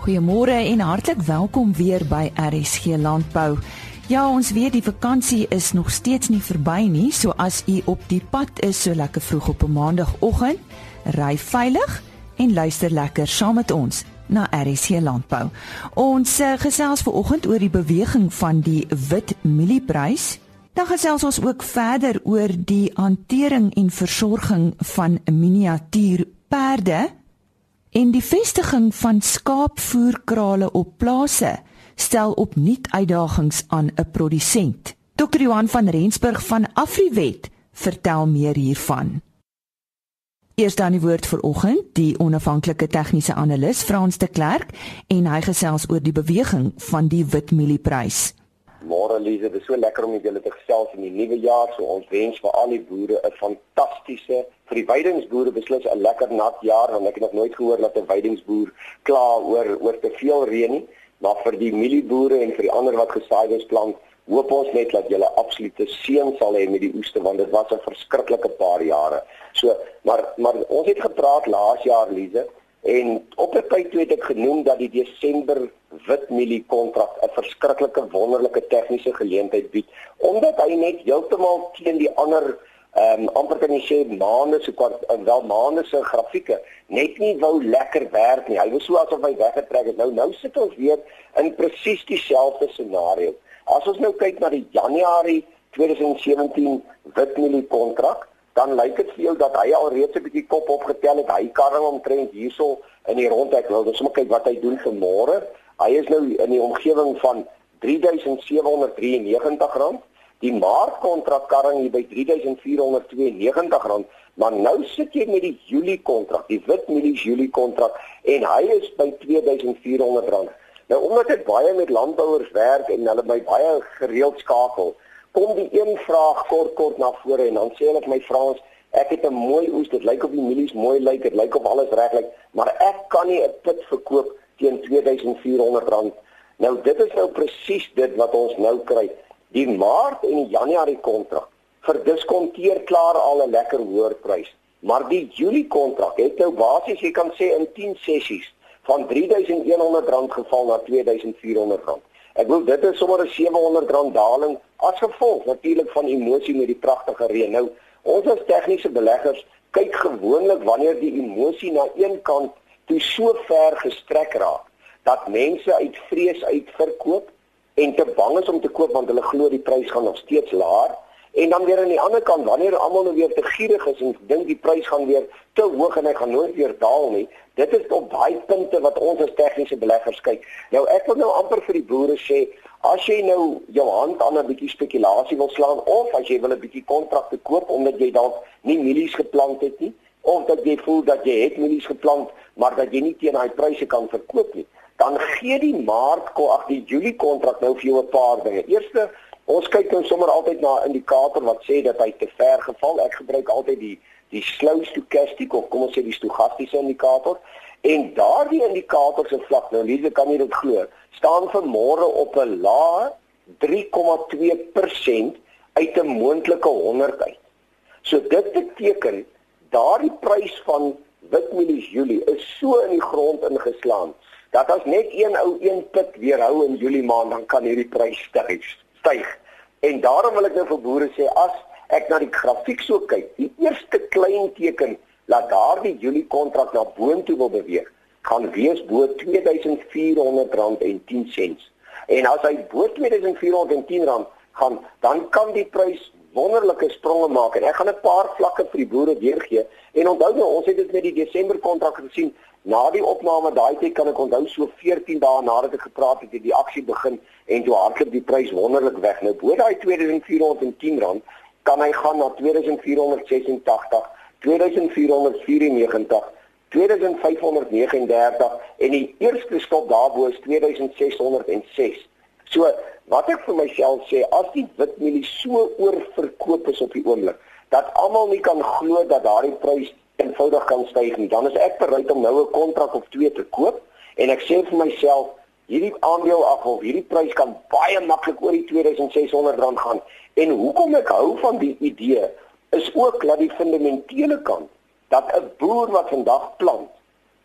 Goeiemôre en hartlik welkom weer by RSG Landbou. Ja, ons weet die vakansie is nog steeds nie verby nie, so as u op die pad is so lekker vroeg op 'n maandagooggend, ry veilig en luister lekker saam met ons na RSC Landbou. Ons uh, gesels ver oggend oor die beweging van die wit mielieprys. Dan gesels ons ook verder oor die hantering en versorging van miniatuurperde en die vestiging van skaapvoerkrale op plase stel opnuut uitdagings aan 'n produsent. Dr. Johan van Rensburg van Afriwet vertel meer hiervan. Eers dan die woord vir oggend, die onafhanklike tegniese analis Frans de Klerk en hy gesels oor die beweging van die witmielieprys. Môre Lize, dit is so lekker om julle te gesels in die nuwe jaar. So ons wens vir al die boere 'n fantastiese, vir die weidingsboere beslis 'n lekker nat jaar want ek het nog nooit gehoor dat 'n weidingsboer kla oor oor te veel reën nie, maar vir die mielieboere en vir die ander wat gesaai is plant hoop ons net dat julle absolute seën sal hê met die oeste want dit was 'n verskriklike paar jare. So, maar maar ons het gepraat laas jaar Lize en op 'n tyd toe het ek genoem dat die Desember witmielie kontrak 'n verskriklike wonderlike tegniese geleentheid bied omdat hy net heeltemal teen die ander ehm um, amper kan jy sê maande se kwart en wel maande se grafieke net nie wou lekker werk nie. Hy was so asof hy weggetrek het. Nou nou sit ons weer in presies dieselfde scenario. As ons nou kyk na die Januarie 2017 witmielie kontrak, dan lyk dit vir jou dat hy al reeds 'n bietjie kop opgetel het. Hy karring omtrent hierso in die rondheid. Wil ons moet kyk wat hy doen vir môre. Hy is nou in die omgewing van R3793. Die maartkontrak karring hier by R3492, maar nou sit jy met die Julie kontrak, die witmielie Julie kontrak en hy is by R2400. Nou omdat ek baie met landbouers werk en hulle my baie gereeld skakel, kom die een vraag kort kort na vore en dan sê hulle vir my Frans, ek het 'n mooi oes, dit lyk op die mielies mooi lyk, dit lyk of alles reg lyk, maar ek kan nie 'n pit verkoop teen R2400. Nou dit is nou presies dit wat ons nou kry. Die Maart en die Januarie kontrak verdiskonteer klaar al 'n lekker hoër prys, maar die Julie kontrak het nou basies jy kan sê in 10 sessies van R3100 geval na R2400. Ek wil dit is sommer 'n R700 daling as gevolg natuurlik van emosie met die pragtige reën. Nou, ons as tegniese beleggers kyk gewoonlik wanneer die emosie na een kant toe so ver gestrek raak dat mense uit vrees uit verkoop en te bang is om te koop want hulle glo die prys gaan nog steeds laer En dan weer aan die ander kant, wanneer almal nou weer te gierig is en dink die prys gaan weer te hoog en hy gaan nooit weer daal nie, dit is op daai punte wat ons as tegniese beleggers kyk. Nou ek wil nou amper vir die boere sê, as jy nou jou hand aan 'n bietjie spekulasie wil slaan of as jy wil 'n bietjie kontrakte koop omdat jy dalk nie mielies geplant het nie, of dat jy voel dat jy het mielies geplant, maar dat jy nie teen daai pryse kan verkoop nie, dan gee die mark, ag die Julie kontrak nou vir jou 'n paar dinge. Eerste Ons kyk dan sommer altyd na 'n indikator wat sê dat hy te ver geval. Ek gebruik altyd die die slow stochastic of kom ons sê die stochastiese indikator en daardie indikator se vlak nou Lize kan jy dit glo staan vir môre op 'n lae 3,2% uit 'n moontlike 100 uit. So dit beteken daardie prys van witmielies Julie is so in die grond ingeslaan dat as net een ou een pit weerhou in Julie maand dan kan hierdie prys styg styg. En daarom wil ek nou vir boere sê as ek na die grafiek so kyk, die eerste klein teken dat daardie Julie kontrak na boontoe wil beweeg, gaan wees bo R2400.10. En as hy bo R2410 gaan, dan kan die prys wonderlike spronge maak en ek gaan 'n paar vlakke vir die boere deurgee. En onthou nou, ons het dit met die Desember kontrak gesien. Na die opname daai tyd kan ek onthou so 14 dae nadat ek gepraat het, het die aksie begin en toe hardloop die prys wonderlik weg. Nou bo daai R2410 kan hy gaan na R2486, R2494, R2539 en die eerste stop daarbo is R2606. So wat ek vir myself sê, as die witmielie so oorverkoop is op die oomblik dat almal nie kan glo dat daardie prys eenvoudig kan styg nie, dan is ek bereid om nou 'n kontrak of twee te koop en ek sê vir myself hierdie aandeel af of hierdie prys kan baie maklik oor die R2600 gaan. En hoekom ek hou van die idee is ook dat die fundamentele kant dat 'n boer wat vandag plant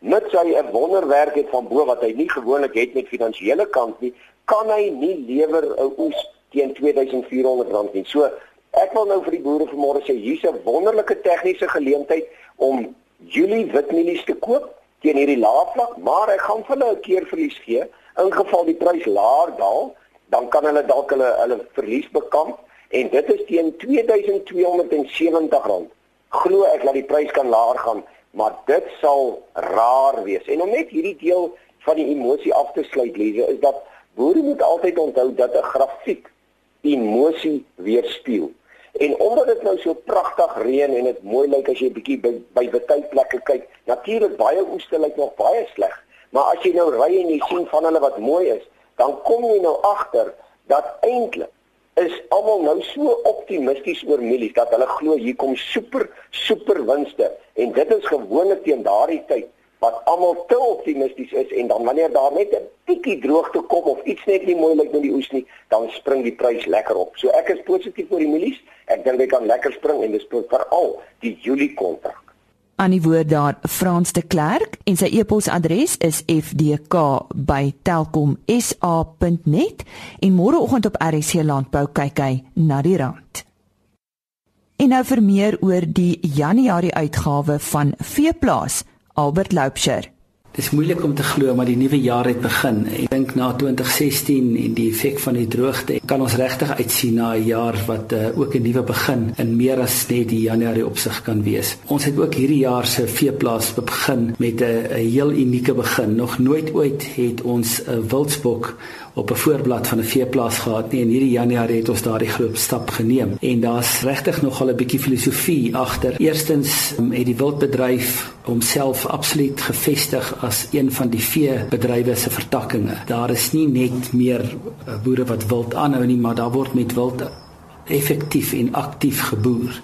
mits hy 'n wonderwerk het van bo wat hy nie gewoonlik het met finansiële kant nie, kan hy nie lewer 'n oes teen R2400 nie. So ek wil nou vir die boere vanmôre sê hier's 'n wonderlike tegniese geleentheid om Julie witmielies te koop teen hierdie lae vlak, maar ek gaan vir hulle 'n keer verlies gee. In geval die prys laer daal, dan kan hulle dalk hulle hulle verlies bekamp en dit is teen R2270. Glo ek dat die prys kan laer gaan, maar dit sal raar wees. En om net hierdie deel van die emosie af te sluit, Lize, is dat boere moet altyd onthou dat 'n grafiek emosie weerspieël. En omdat dit nou so pragtig reën en dit mooi lyk as jy bietjie by by baie plekke kyk, natuurlik baie oeste lyk nog baie sleg. Maar as jy nou ry en jy sien van hulle wat mooi is, dan kom jy nou agter dat eintlik is almal nou so optimisties oor mielies dat hulle glo hier kom super super winste en dit is gewoonlik teen daardie tyd wat almal te optimisties is en dan wanneer daar net 'n bietjie droogte kom of iets net nie mooi lyk met die oes nie, dan spring die prys lekker op. So ek is positief oor die mielies. Ek dink hy kan lekker spring en dis veral die Julie kontrak aan die woord daar Frans de Klerk en sy e-posadres is fdk@telkomsa.net en môreoggend op RC Landbou kyk hy na die rand. En nou vir meer oor die Januarie uitgawe van Veeplaas Albert Loubser. Dit is moeilik om te glo maar die nuwe jaar het begin. Ek dink na 2016 en die effek van die droogte kan ons regtig uitsien na 'n jaar wat uh, ook 'n nuwe begin in meer as net die Januarie opsig kan wees. Ons het ook hierdie jaar se veeplaas begin met 'n heel unieke begin. Nog nooit ooit het ons 'n wildsbok op 'n voorblad van 'n veeplaas gehad nie en hierdie Januarie het ons daardie groot stap geneem en daar's regtig nogal 'n bietjie filosofie agter. Eerstens um, het die wildbedryf homself absoluut gevestig as een van die veebedrywe se vertakkings. Daar is nie net meer uh, boere wat wild aanhou nie, maar daar word met wild effektief en aktief geboer.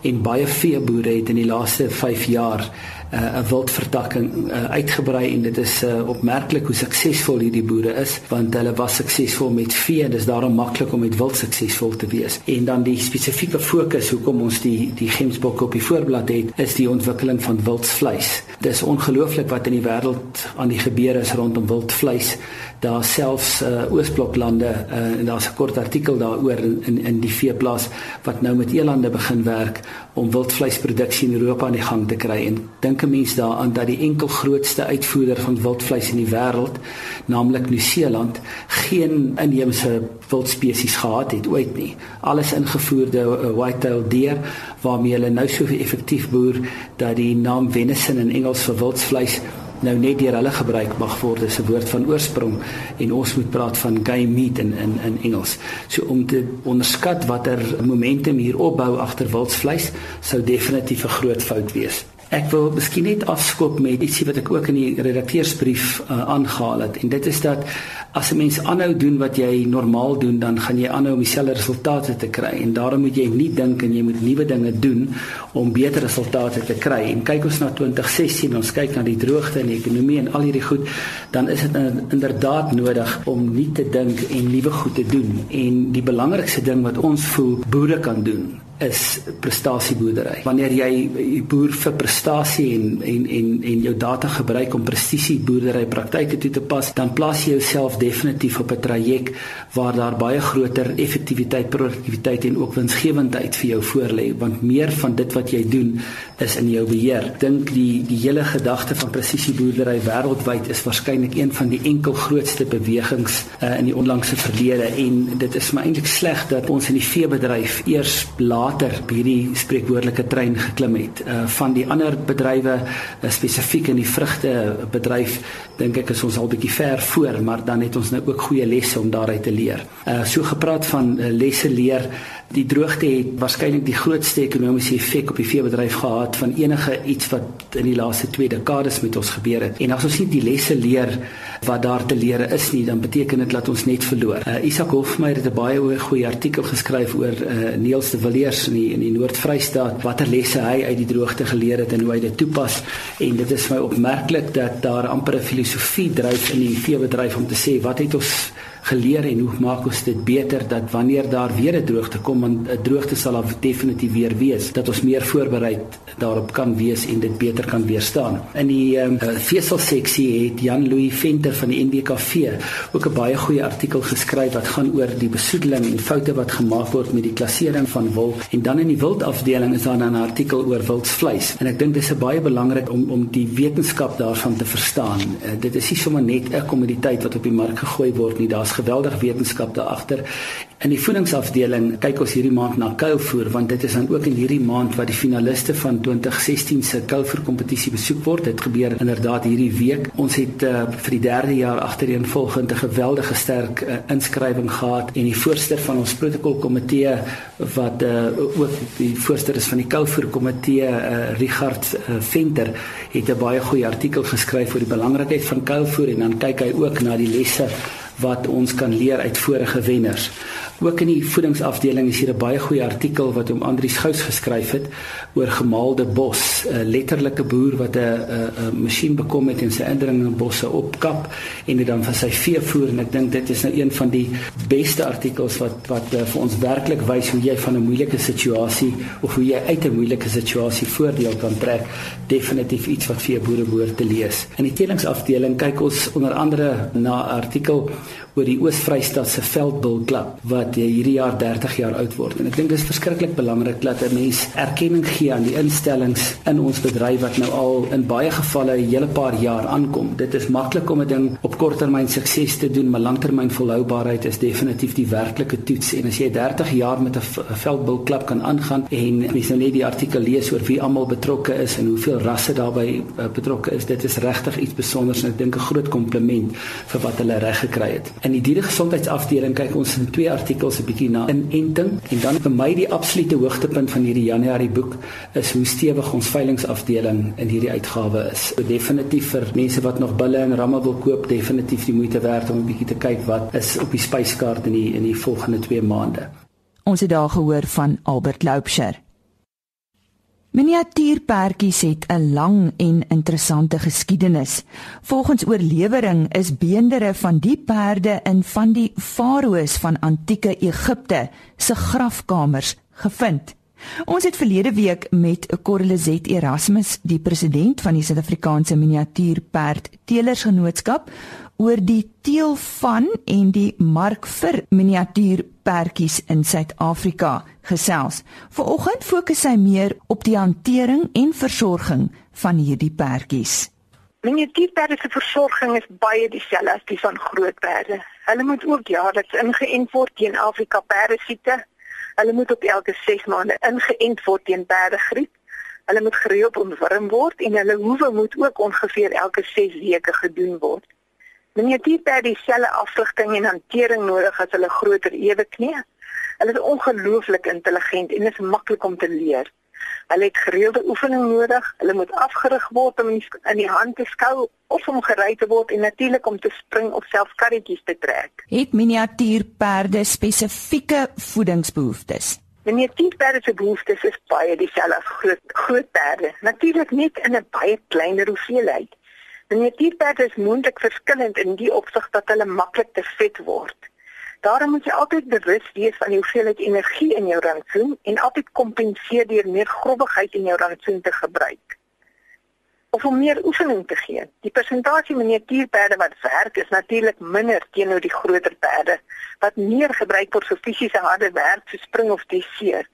En baie veeboere het in die laaste 5 jaar 'n wildvertakking uh, uitgebrei en dit is uh, opmerklik hoe suksesvol hierdie boere is want hulle was suksesvol met vee dis daarom maklik om met wild suksesvol te wees. En dan die spesifieke fokus hoekom ons die die gemsbok op die voorblad het is die ontwikkeling van wildsvleis. Dis ongelooflik wat in die wêreld aan die gebeur is rondom wildvleis daar selfs uh, oosbloklande uh, en daar's 'n kort artikel daaroor in, in in die veeplaas wat nou met elande begin werk om wildvleisproduksie in Europa aan die gang te kry en dink 'n mens daaraan dat die enkel grootste uitvoerder van wildvleis in die wêreld naamlik Nieu-Seeland geen inheemse wildspesies gehad het ooit nie alles ingevoerde uh, whitetail deer waarmee hulle nou so effektief boer dat die naam venison in Engels vir wildvleis nou net deur hulle gebruik mag word as 'n woord van oorsprong en ons moet praat van game meat in in in Engels. So om te onderskat watter momentum hier opbou agter wildsvleis sou definitief 'n groot fout wees. Ek wil miskien net afskop met ietsie wat ek ook in die redakteursbrief uh, aangehaal het. En dit is dat as 'n mens aanhou doen wat jy normaal doen dan gaan jy aanhou om dieselfde resultate te kry. En daarom moet jy nie dink en jy moet nuwe dinge doen om beter resultate te kry. En kyk ons na 2016 ons kyk na die droogte en die ekonomie en al hierdie goed dan is dit inderdaad nodig om nie te dink en nuwe goed te doen. En die belangrikste ding wat ons voel boere kan doen is prestasieboerdery. Wanneer jy boer vir prestasie en en en en jou data gebruik om presisie boerdery praktyke toe te pas, dan plaas jy jouself definitief op 'n traject waar daar baie groter effektiwiteit, produktiwiteit en ook winsgewendheid vir jou voorlê, want meer van dit wat jy doen is in jou beheer. Dink die die hele gedagte van presisieboerdery wêreldwyd is waarskynlik een van die enkel grootste bewegings uh, in die onlangse verlede en dit is maar eintlik sleg dat ons in die veebedryf eers laat later hierdie spreekwoordelike trein geklim het. Uh van die ander bedrywe uh, spesifiek in die vrugte bedryf dink ek is ons al bietjie ver voor, maar dan het ons nou ook goeie lesse om daaruit te leer. Uh so gepraat van uh, lesse leer, die droogte het waarskynlik die grootste ekonomiese effek op die veebedryf gehad van enige iets wat in die laaste 2 dekades met ons gebeur het. En as ons nie die lesse leer wat daar te leer is nie, dan beteken dit dat ons net verloor. Uh, Isak Hofmeyer het 'n baie goeie artikel geskryf oor uh, Niels de Villiers in die in die Noord-Vrystaat watter lesse hy uit die droogte geleer het en hoe hy dit toepas. En dit is vir my opmerklik dat daar amper 'n filosofie dryf in die veebedryf om te sê wat het ons geleer en hoe maak ons dit beter dat wanneer daar weer 'n droogte kom want 'n droogte sal daar definitief weer wees dat ons meer voorberei daarop kan wees en dit beter kan weerstaan. In die um, vesel seksie het Jan Louis Venter van die NBKV ook 'n baie goeie artikel geskryf wat gaan oor die besoedeling en foute wat gemaak word met die klassering van wol en dan in die wildafdeling is daar 'n artikel oor wildsvleis en ek dink dis baie belangrik om om die wetenskap daarvan te verstaan. Uh, dit is nie sommer net 'n kommoditeit wat op die mark gegooi word nie. Daar's geweldige wetenskap daar agter. In die voedingsafdeling kyk ons hierdie maand na kuilvoer want dit is dan ook in hierdie maand wat die finaliste van 2016 se kuilvoer kompetisie besoek word. Dit gebeur inderdaad hierdie week. Ons het uh, vir die derde jaar agtereenvolgend 'n geweldige sterk uh, inskrywing gehad en die voorsteur van ons protokolkomitee wat uh, ook die voorsteur is van die kuilvoer komitee uh, Richard uh, Venter het 'n baie goeie artikel geskryf oor die belangrikheid van kuilvoer en dan kyk hy ook na die lesse wat ons kan leer uit vorige wenners. Ook in die voedingsafdeling is hier 'n baie goeie artikel wat om Andrius Gous geskryf het oor gemaalde bos, 'n letterlike boer wat 'n 'n masjien bekom het en sy indringbosse opkap en dit dan van sy vee voer en ek dink dit is nou een van die beste artikels wat wat uh, vir ons werklik wys hoe jy van 'n moeilike situasie of hoe jy uit 'n moeilike situasie voordeel kan trek. Definitief iets wat vir boere behoort te lees. In die telingsafdeling kyk ons onder andere na 'n artikel oor die Oos-Vrystaat se veldbilklub wat hierdie jaar 30 jaar oud word. En ek dink dit is verskriklik belangrik dat 'n mens erkenning gee aan die instellings in ons bedryf wat nou al in baie gevalle 'n hele paar jaar aankom. Dit is maklik om 'n ding op korttermyn sukses te doen, maar langtermyn volhoubaarheid is definitief die werklike toets. En as jy 30 jaar met 'n veldbilklub kan aangaan en mens nou net die artikel lees oor wie almal betrokke is en hoeveel rasse daarbey uh, betrokke is, dit is regtig iets spesiaals en ek dink 'n groot kompliment vir wat hulle reg gekry het. In die dieregesondheidsafdeling kyk ons in twee artikels 'n bietjie na inenting en dan vir my die absolute hoogtepunt van hierdie Januarie boek is hoe stewig ons veilingafdeling in hierdie uitgawe is. So definitief vir mense wat nog bulle en ramme wil koop, definitief die moeite werd om 'n bietjie te kyk wat is op die spyskaart in die in die volgende 2 maande. Ons het daar gehoor van Albert Loubser. Miniatuurperdjies het 'n lang en interessante geskiedenis. Volgens oorlewering is beendere van die perde in van die farao's van antieke Egipte se grafkamers gevind. Ons het verlede week met Corlezet Erasmus, die president van die Suid-Afrikaanse Miniatuurperd Telersgenootskap, oor die teel van en die mark vir miniatuurperdjies in Suid-Afrika gesels. Vanoggend fokus hy meer op die hantering en versorging van hierdie perdjies. Miniatuurperde se versorging is baie dieselfde as die van groot perde. Hulle moet ook jaarliks ingeënt word teen Afrika perdesiekte. Hulle moet op elke 6 maande ingeënt word teen perdegriep. Hulle moet gereeld ontworm word en hulle hoewe moet ook ongeveer elke 6 weke gedoen word. Miniatuurperde dieselfde afrigting en hantering nodig as hulle groter eweknie. Hulle is ongelooflik intelligent en is maklik om te leer. Hulle het gereelde oefening nodig. Hulle moet afgerig word om in die hand te skou of om gery te word en natuurlik om te spring of self karretjies te trek. Het miniatuurperde spesifieke voedingsbehoeftes? Miniatuurperde se behoeftes is baie dieselfde as groot groot perde. Natuurlik net in 'n baie kleiner hoeveelheid. Miniatuurperde is moontlik verskillend in die opsig dat hulle maklik te vet word. Daarom moet jy altyd bewus wees van die hoeveelheid energie in jou rantsoen en altyd kompenseer deur meer grobbigheid in jou rantsoen te gebruik. Of om meer oefening te gee. Die persentasie miniatuurperde wat werk is natuurlik minder teenoor die groter perde wat meer gebruik word vir fisiese harde werk soos spring of dresseer.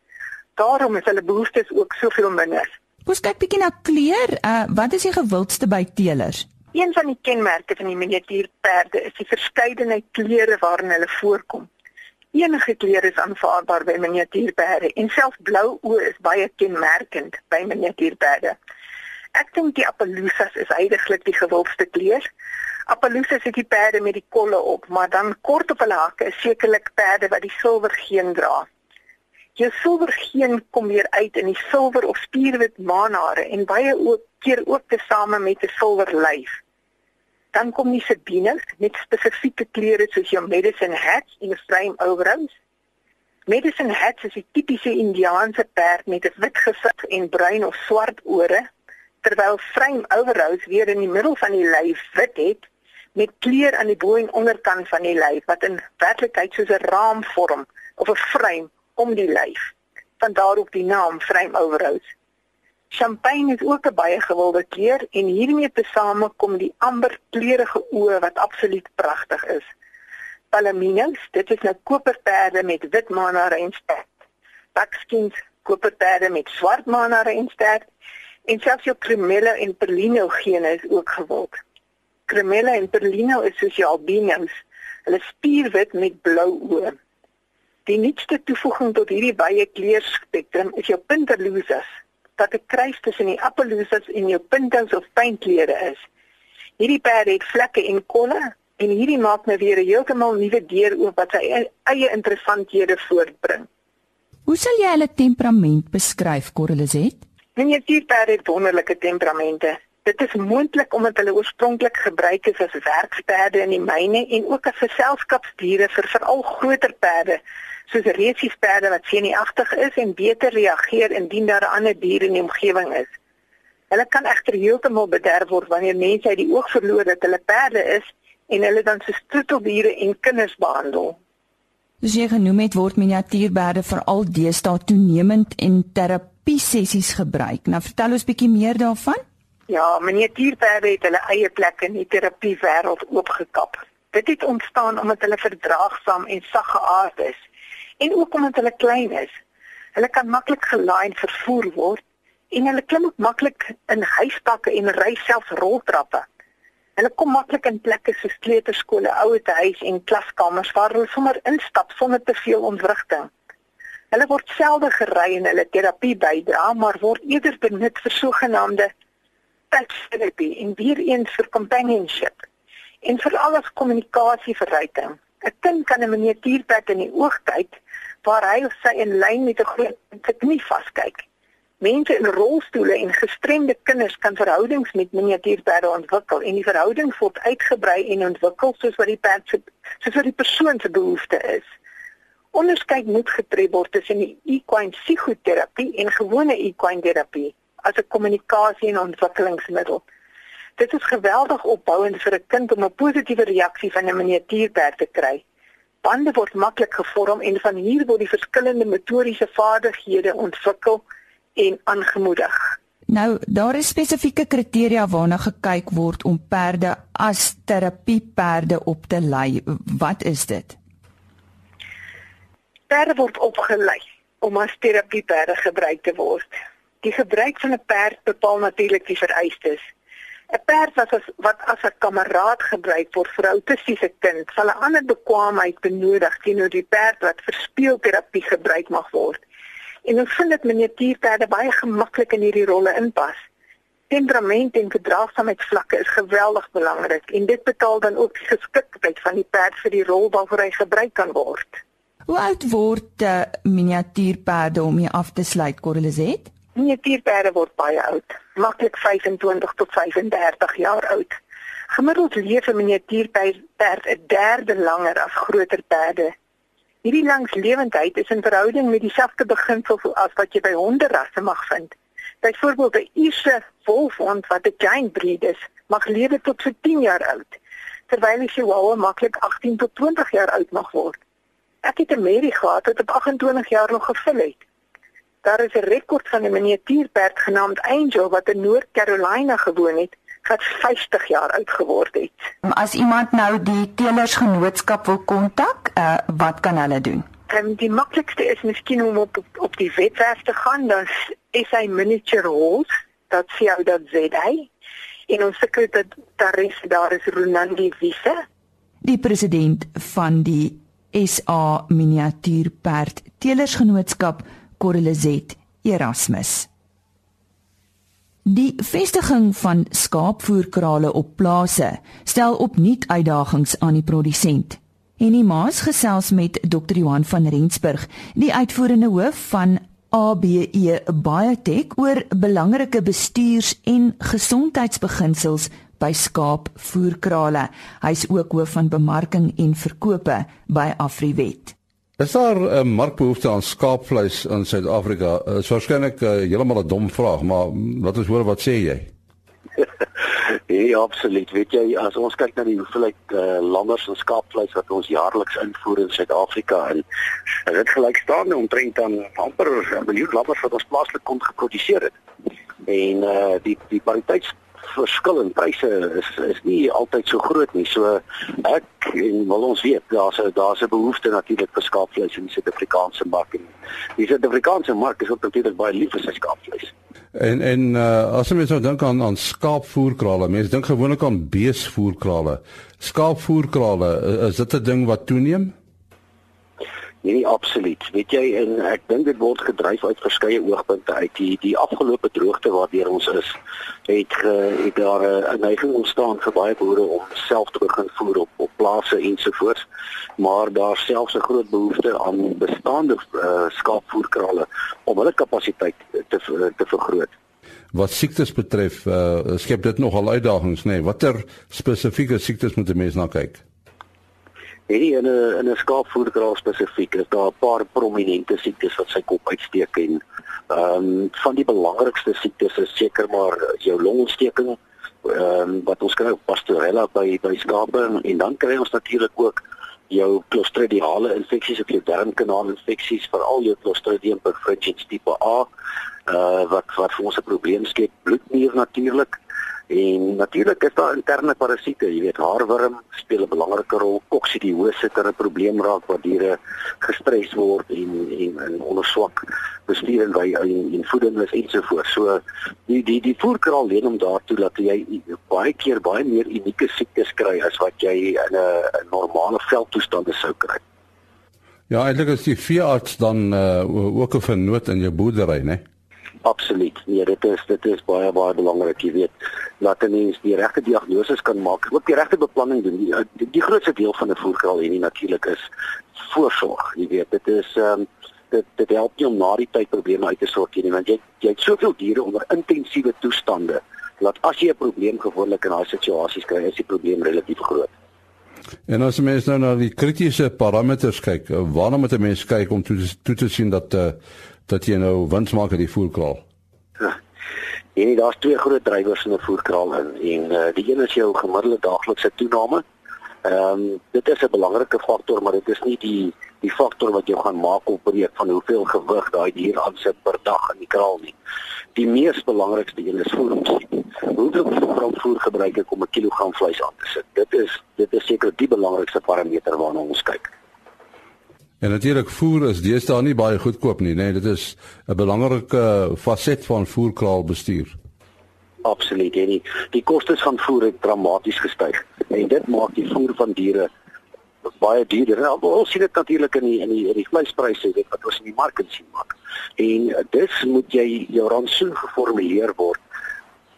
Daarom is hulle behoeftes ook soveel minder. Ons kyk bietjie na kleur. Uh wat is die gewildste by teelers? Een van die kenmerke van die miniatuurperde is die verskeidenheid kleure waarin hulle voorkom. Enige kleur is aanvaarbaar by miniatuurperde en selfs blou oë is baie kenmerkend by miniatuurperde. Ek dink die Appaloosas is heidaglik die gewildste kleur. Appaloosas het die perde met die kolle op, maar dan kort op hulle hakke is sekerlik perde wat die silwergeen dra. Jou silwergeen kom weer uit in die silwer of spierwit maanhare en baie ook keer ook tesame met 'n silwer lyf. Dan kom die sabines met spesifieke kleure soos jou medicine hats en 'n frame overalls. Medicine hats is 'n tipiese Indiaanse perd met 'n wit gesig en bruin of swart ore, terwyl frame overalls weer in die middel van die lyf wit het met kleur aan die bo en onderkant van die lyf wat in werklikheid soos 'n raam vorm of 'n frame om die lyf. Van daarop die naam frame overalls. Champagne is ook 'n baie gewilde kleur en hiermee tesame kom die amber kleurige oë wat absoluut pragtig is. Palaminos, dit is nou koperperde met wit manare en stert. Buckskins, koperperde met swart manare en stert. En selfs jou Cremello en Perlino gene is ook gewild. Cremello en Perlino is soos jou albinos. Hulle spierwit met blou oë. Die nuutste toevoeging tot hierdie baie kleurspektrum is jou Pinterlosas wat 'n kruis tussen die Appaloosas en jou Pintos of pyntkleure is. Hierdie perde het vlekke en kolle en hierdie maak nou weer 'n heeltemal nuwe deur oop wat sy eie interessanthede voortbring. Hoe sal jy hulle temperament beskryf, Corelizet? Miniatuurperde het wonderlike temperamente. Dit is moontlik omdat hulle oorspronklik gebruik is as werksperde in die myne en ook as geselskapsdiere vir veral groter perde soos resiesperde wat senuagtig is en beter reageer indien daar 'n ander dier in die omgewing is. Hulle kan egter heeltemal bederf word wanneer mense uit die oog verloor dat hulle perde is en hulle dan so troeteldiere en kinders behandel. Soos jy genoem het, word miniatuurberde veral deesdae toenemend in terapie sessies gebruik. Nou vertel ons bietjie meer daarvan. Ja, miniatuurberde het hulle eie plek in die terapie wêreld oopgekap. Dit het ontstaan omdat hulle verdraagsaam en sag geaard is en ook omdat hulle klein is. Hulle kan maklik gelaai en vervoer word en hulle klim maklik in huispakke en ry selfs roltrappe. Hulle kom maklik in plekke soos kleuterskole, ouetehuis en klaskamers waar hulle sommer instap sonder te veel ontwrigting. Hulle word selde gery en hulle terapie bydra, maar word eerder benut vir sogenaamde pet therapy en weer eens vir companionship en vir alles kommunikasieverryking. 'n Kind kan 'n miniatuurpet in die oog kyk waar hy of sy in lyn met 'n groot knie vaskyk. Mense in rolstoele en gestremde kinders kan verhoudings met miniatuurperde ontwikkel en die verhouding word uitgebrei en ontwikkel soos wat die perd se soos wat die persoon se behoefte is. Onderskeid moet getref word tussen die equine psigoterapie en gewone equine terapie as 'n kommunikasie en ontwikkelingsmiddel. Dit is geweldig opbouend vir 'n kind om 'n positiewe reaksie van 'n miniatuurperd te kry. Bande word maklik gevorm en van hier word die verskillende motoriese vaardighede ontwikkel en aangemoedig. Nou, daar is spesifieke kriteria waarna gekyk word om perde as terapieperde op te lei. Wat is dit? Perde word opgelei om as terapieperde gebruik te word. Die gebruik van 'n perd bepaal natuurlik die vereistes. 'n Perd wat as wat as 'n kameraad gebruik word vir 'n autistiese kind, sal 'n ander bekwaamheid benodig teenoor die perd wat vir speelterapie gebruik mag word. En ons vind dit miniatuurperde baie gemaklik in hierdie rolle inpas. Temperament en gedragsaamheidsvlakke is geweldig belangrik en dit bepaal dan ook geskiktheid van die perd vir die rol waarvoor hy gebruik kan word. Hoe oud word uh, miniatuurperde om hier af te sluit, Corelizet? Miniatuurperde word baie oud, maklik 25 tot 35 jaar oud. Gemiddeld leef 'n miniatuurperd 'n derde langer as groter perde. Hierdie langslewendheid is in verhouding met dieselfde beginsel as wat jy by honderasse mag vind. Byvoorbeeld 'n Ierse wolfhond wat 'n giant breed is, mag lewe tot vir 10 jaar oud, terwyl 'n Chihuahua maklik 18 tot 20 jaar oud mag word. Ek het 'n Mary gehad wat op 28 jaar nog gevul het. Daar is 'n rekord van 'n miniatuurperd genaamd Angel wat in Noord-Carolina gewoon het wat 50 jaar oud geword het. As iemand nou die teelersgenootskap wil kontak, uh, wat kan hulle doen? Um, die maklikste is miskien om op op die webwerf te gaan, dan is hy miniature horse dat sien ou dat sê hy. En ons sekret dat daar is daar is Ronandi Wise, die president van die SA miniatuurperd teelersgenootskap Corelizet Erasmus. Die vestiging van skaapvoerkrale op plase stel opnuut uitdagings aan die produsent. En die maas gesels met Dr. Johan van Rensburg, die uitvoerende hoof van ABE Biotech oor belangrike bestuurs- en gesondheidsbeginsels by skaapvoerkrale. Hy's ook hoof van bemarking en verkope by Afriwet. Is daar 'n uh, markbehoefte aan skaapvleis in Suid-Afrika? Dit uh, is waarskynlik uh, heeltemal 'n dom vraag, maar wat is hoor wat sê jy? Nee, absoluut. Weet jy, as ons kyk na die hoeveelheid uh, lammers en skaapvleis wat ons jaarliks invoer in Suid-Afrika en dit gelykstaande omtrent aan amper 'n miljoen lammers wat ons plaaslik kon geproduseer het. En uh die die kwaliteits verskil in pryse is is nie altyd so groot nie. So ek en wil ons weet daar's daar's 'n behoefte natuurlik vir skaapvleis in die Suid-Afrikaanse mark. Die Suid-Afrikaanse mark is ook natuurlik baie lief vir sy skaapvleis. En en uh, as mens nou dink aan aan skaapvoerkrale, mense dink gewoonlik aan beesvoerkrale. Skaapvoerkrale, is dit 'n ding wat toeneem? Nee, nie absoluut. Weet jy en ek dink dit word gedryf uit verskeie oogpunte uit. Die die afgelope droogte waardeur ons is, het ge, het daar 'n neiging ontstaan vir baie boere om self te begin voer op op plase ensovoorts. Maar daar selfs 'n groot behoefte aan bestaande uh, skaapvoerkrale om hulle kapasiteit te te vergroot. Wat siektes betref, uh, skep dit nogal uitdagings, nê? Nee. Watter spesifieke siektes moet 'n mens na kyk? Hierdie 'n in 'n skaapvoerkraal spesifiek is daar 'n paar prominente siektes wat sy kop uitsteek en ehm um, van die belangrikste siektes is seker maar jou longontsteking ehm um, wat ons kry op pastorella by by skape en dan kry ons natuurlik ook jou clostridiale infeksies of jou darmkanaal infeksies veral jou clostridium perfringens tipe A uh, wat wat vir ons 'n probleem skep. Bloednier natuurlik En natuurlik is daar interne parasiete, jy weet, haarwurm speel 'n belangrike rol, koksidiose kan 'n probleem raak waar diere gestres word en en en onder swak bestuur en by in, in voeding is ensovoorts. So die die die voerkraal leen om daartoe dat jy baie keer baie meer unieke siektes kry as wat jy in 'n normale veldtoestande sou kry. Ja, eintlik is die veearts dan uh, ook 'n vernoot in jou boerdery, né? Nee? Absoluut. Nee, dit is dit is baie baie belangrik, jy weet, dat 'n mens die regte diagnose kan maak, ook die regte beplanning doen. Die, die, die grootste deel van 'n voerkraal hier natuurlik is voorsorg, jy weet. Dit is ehm um, dit dit help jy om na die tyd probleme uit te sorteer nie, want jy jy het soveel diere onder intensiewe toestande dat as jy 'n probleem gewoonlik in daai situasies kry, is die probleem relatief groot. En as mens nou na die kritiese parameters kyk, waarna moet 'n mens kyk om toe, toe te sien dat uh, dat jy nou wins maak uit die voerkraal? Ja. En daar's twee groot drywers in 'n voerkraal in en uh, die een is jou gemiddelde daaglikse toename. Ehm um, dit is 'n belangrike faktor, maar dit is nie die die faktor wat jou gaan maak op breek van hoeveel gewig daai dier aansit per dag in die kraal nie. Die mees belangrikste een is voedingssie. Hoeveel gram voer gebruik ek om 'n kilogram vleis aan te sit? Dit is dit is seker die belangrikste parameter waarna ons kyk. En natuurlik voer is deesdae nie baie goedkoop nie, nee, dit is 'n belangrike faset van voerkraalbestuur. Absoluut, en die, die kostes van voer het dramaties gestyg. En dit maak die voer van diere baie duurder. Nou, ons sien dit natuurlik in die in die, die vleispryse wat ons in die mark sien maak. En dis moet jy jou rantsoen geformuleer word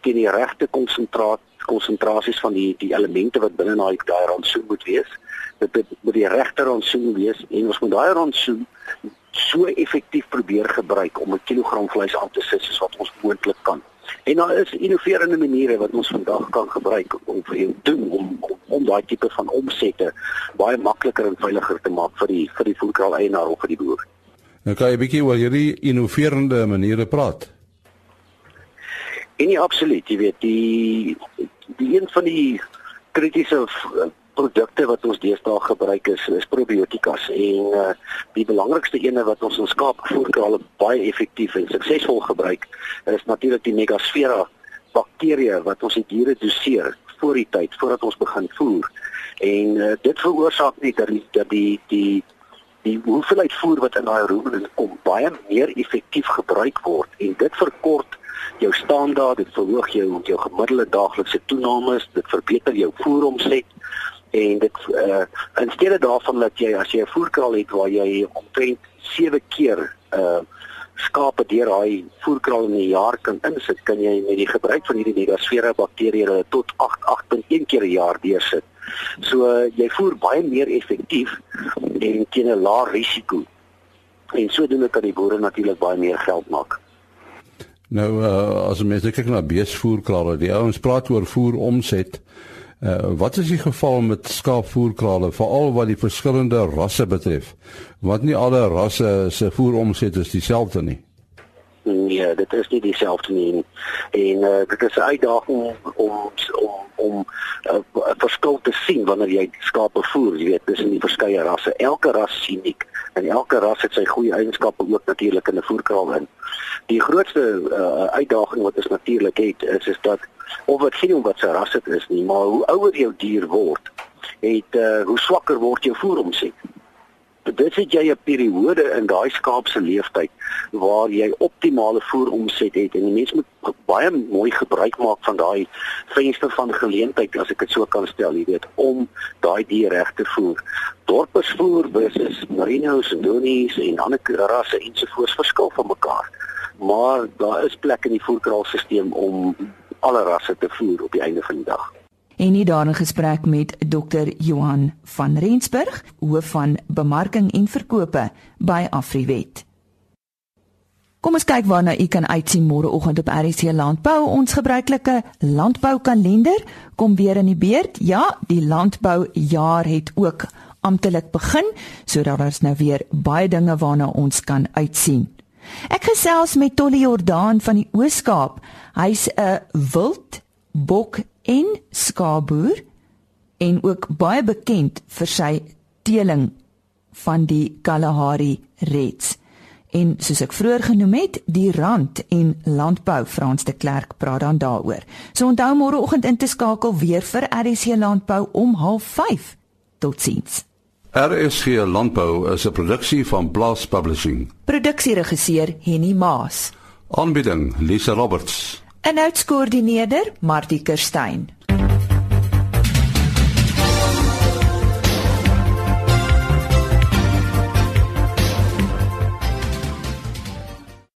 teen die regte konsentraat konsentrasies van die die elemente wat binne daai daai rantsoen moet wees dit moet die regte rantsoen wees en ons moet daai rantsoen so effektief probeer gebruik om 'n kilogram vleis aan te sit soos wat ons moontlik kan. En daar is innoverende maniere wat ons vandag kan gebruik om vir jou doen om om, om daai tipe van omsette baie makliker en veiliger te maak vir die vir die voerkraal eienaar of vir die boer. Nou kan jy bietjie oor hierdie innoverende maniere praat. En nie absoluut, jy weet, die die een van die kritiese produkte wat ons deesdae gebruik is is probiotikas en uh, die belangrikste ene wat ons in skaapvoerkrale baie effektief en suksesvol gebruik is natuurlik die Megasphaera bakterieë wat ons in diere doseer voor die tyd voordat ons begin voer en uh, dit veroorsaak net dat die dat die die die hoeveelheid voer wat in daai rumen kom baie meer effektief gebruik word en dit verkort jou standaard dit verhoog jou jou gemiddelde daaglikse toenames dit verbeter jou voeromset en dit uh in steede daarvan dat jy as jy 'n voerkraal het waar jy omtrent 7 keer uh skape deur daai voerkraal in 'n jaar kan insit, kan jy met die gebruik van hierdie Megasfera bakterieë tot 8 8.1 keer 'n jaar deursit. So jy voer baie meer effektief en teen 'n laer risiko. En sodoende kan die boere natuurlik baie meer geld maak. Nou uh, as mense kyk na beesvoerkrale, die ouens praat oor voer omset. Uh, wat is die geval met skaapvoerkrale veral wat die verskillende rasse betref? Want nie alle rasse se voeromset is dieselfde nie. Nee, dit is nie dieselfde nie. En uh, dit is 'n uitdaging om om om 'n uh, verskil te sien wanneer jy skape voer, jy weet, tussen die verskeie rasse. Elke ras is uniek en elke ras het sy goeie eienskappe ook natuurlik in 'n voerkraal in. Die grootste uh, uitdaging wat ons natuurlik het is is dat of wat sien wat sy ras dit is nie, maar hoe ouer jou dier word, het uh, hoe swakker word jou voeromset dit het jy 'n periode in daai skaap se lewenstyd waar jy optimale voeromset het en die mens moet baie mooi gebruik maak van daai venster van geleentheid as ek dit so kan stel, jy weet, om daai dier reg te voer. Dorpersvoer versus merinos en donies en ander rasse ensovoorts verskil van mekaar. Maar daar is plek in die voerkraalstelsel om alle rasse te voer op die einde van die dag en nie daarin gesprek met Dr. Johan van Rensburg, hoof van bemarking en verkope by Afriwet. Kom ons kyk waarna u kan uitsien môreoggend op RC Landbou. Ons gebruikelike landboukalender kom weer in die beurt. Ja, die landboujaar het ook amptelik begin, sodat daar nou weer baie dinge waarna ons kan uitsien. Ek gesels met Tolly Jordaan van die Oos-Kaap. Hy's 'n wild bok en skaapboer en ook baie bekend vir sy teeling van die Kalahari Reds. En soos ek vroeër genoem het, die rand en landbou Frans de Klerk praat dan daaroor. So onthou môreoggend in te skakel weer vir RSC Landbou om 05:30. Totsiens. RSC Landbou is 'n produksie van Blast Publishing. Produksieregisseur Henny Maas. Aanbieding Lisa Roberts. En uitskoördineerder Martie Kerstyn.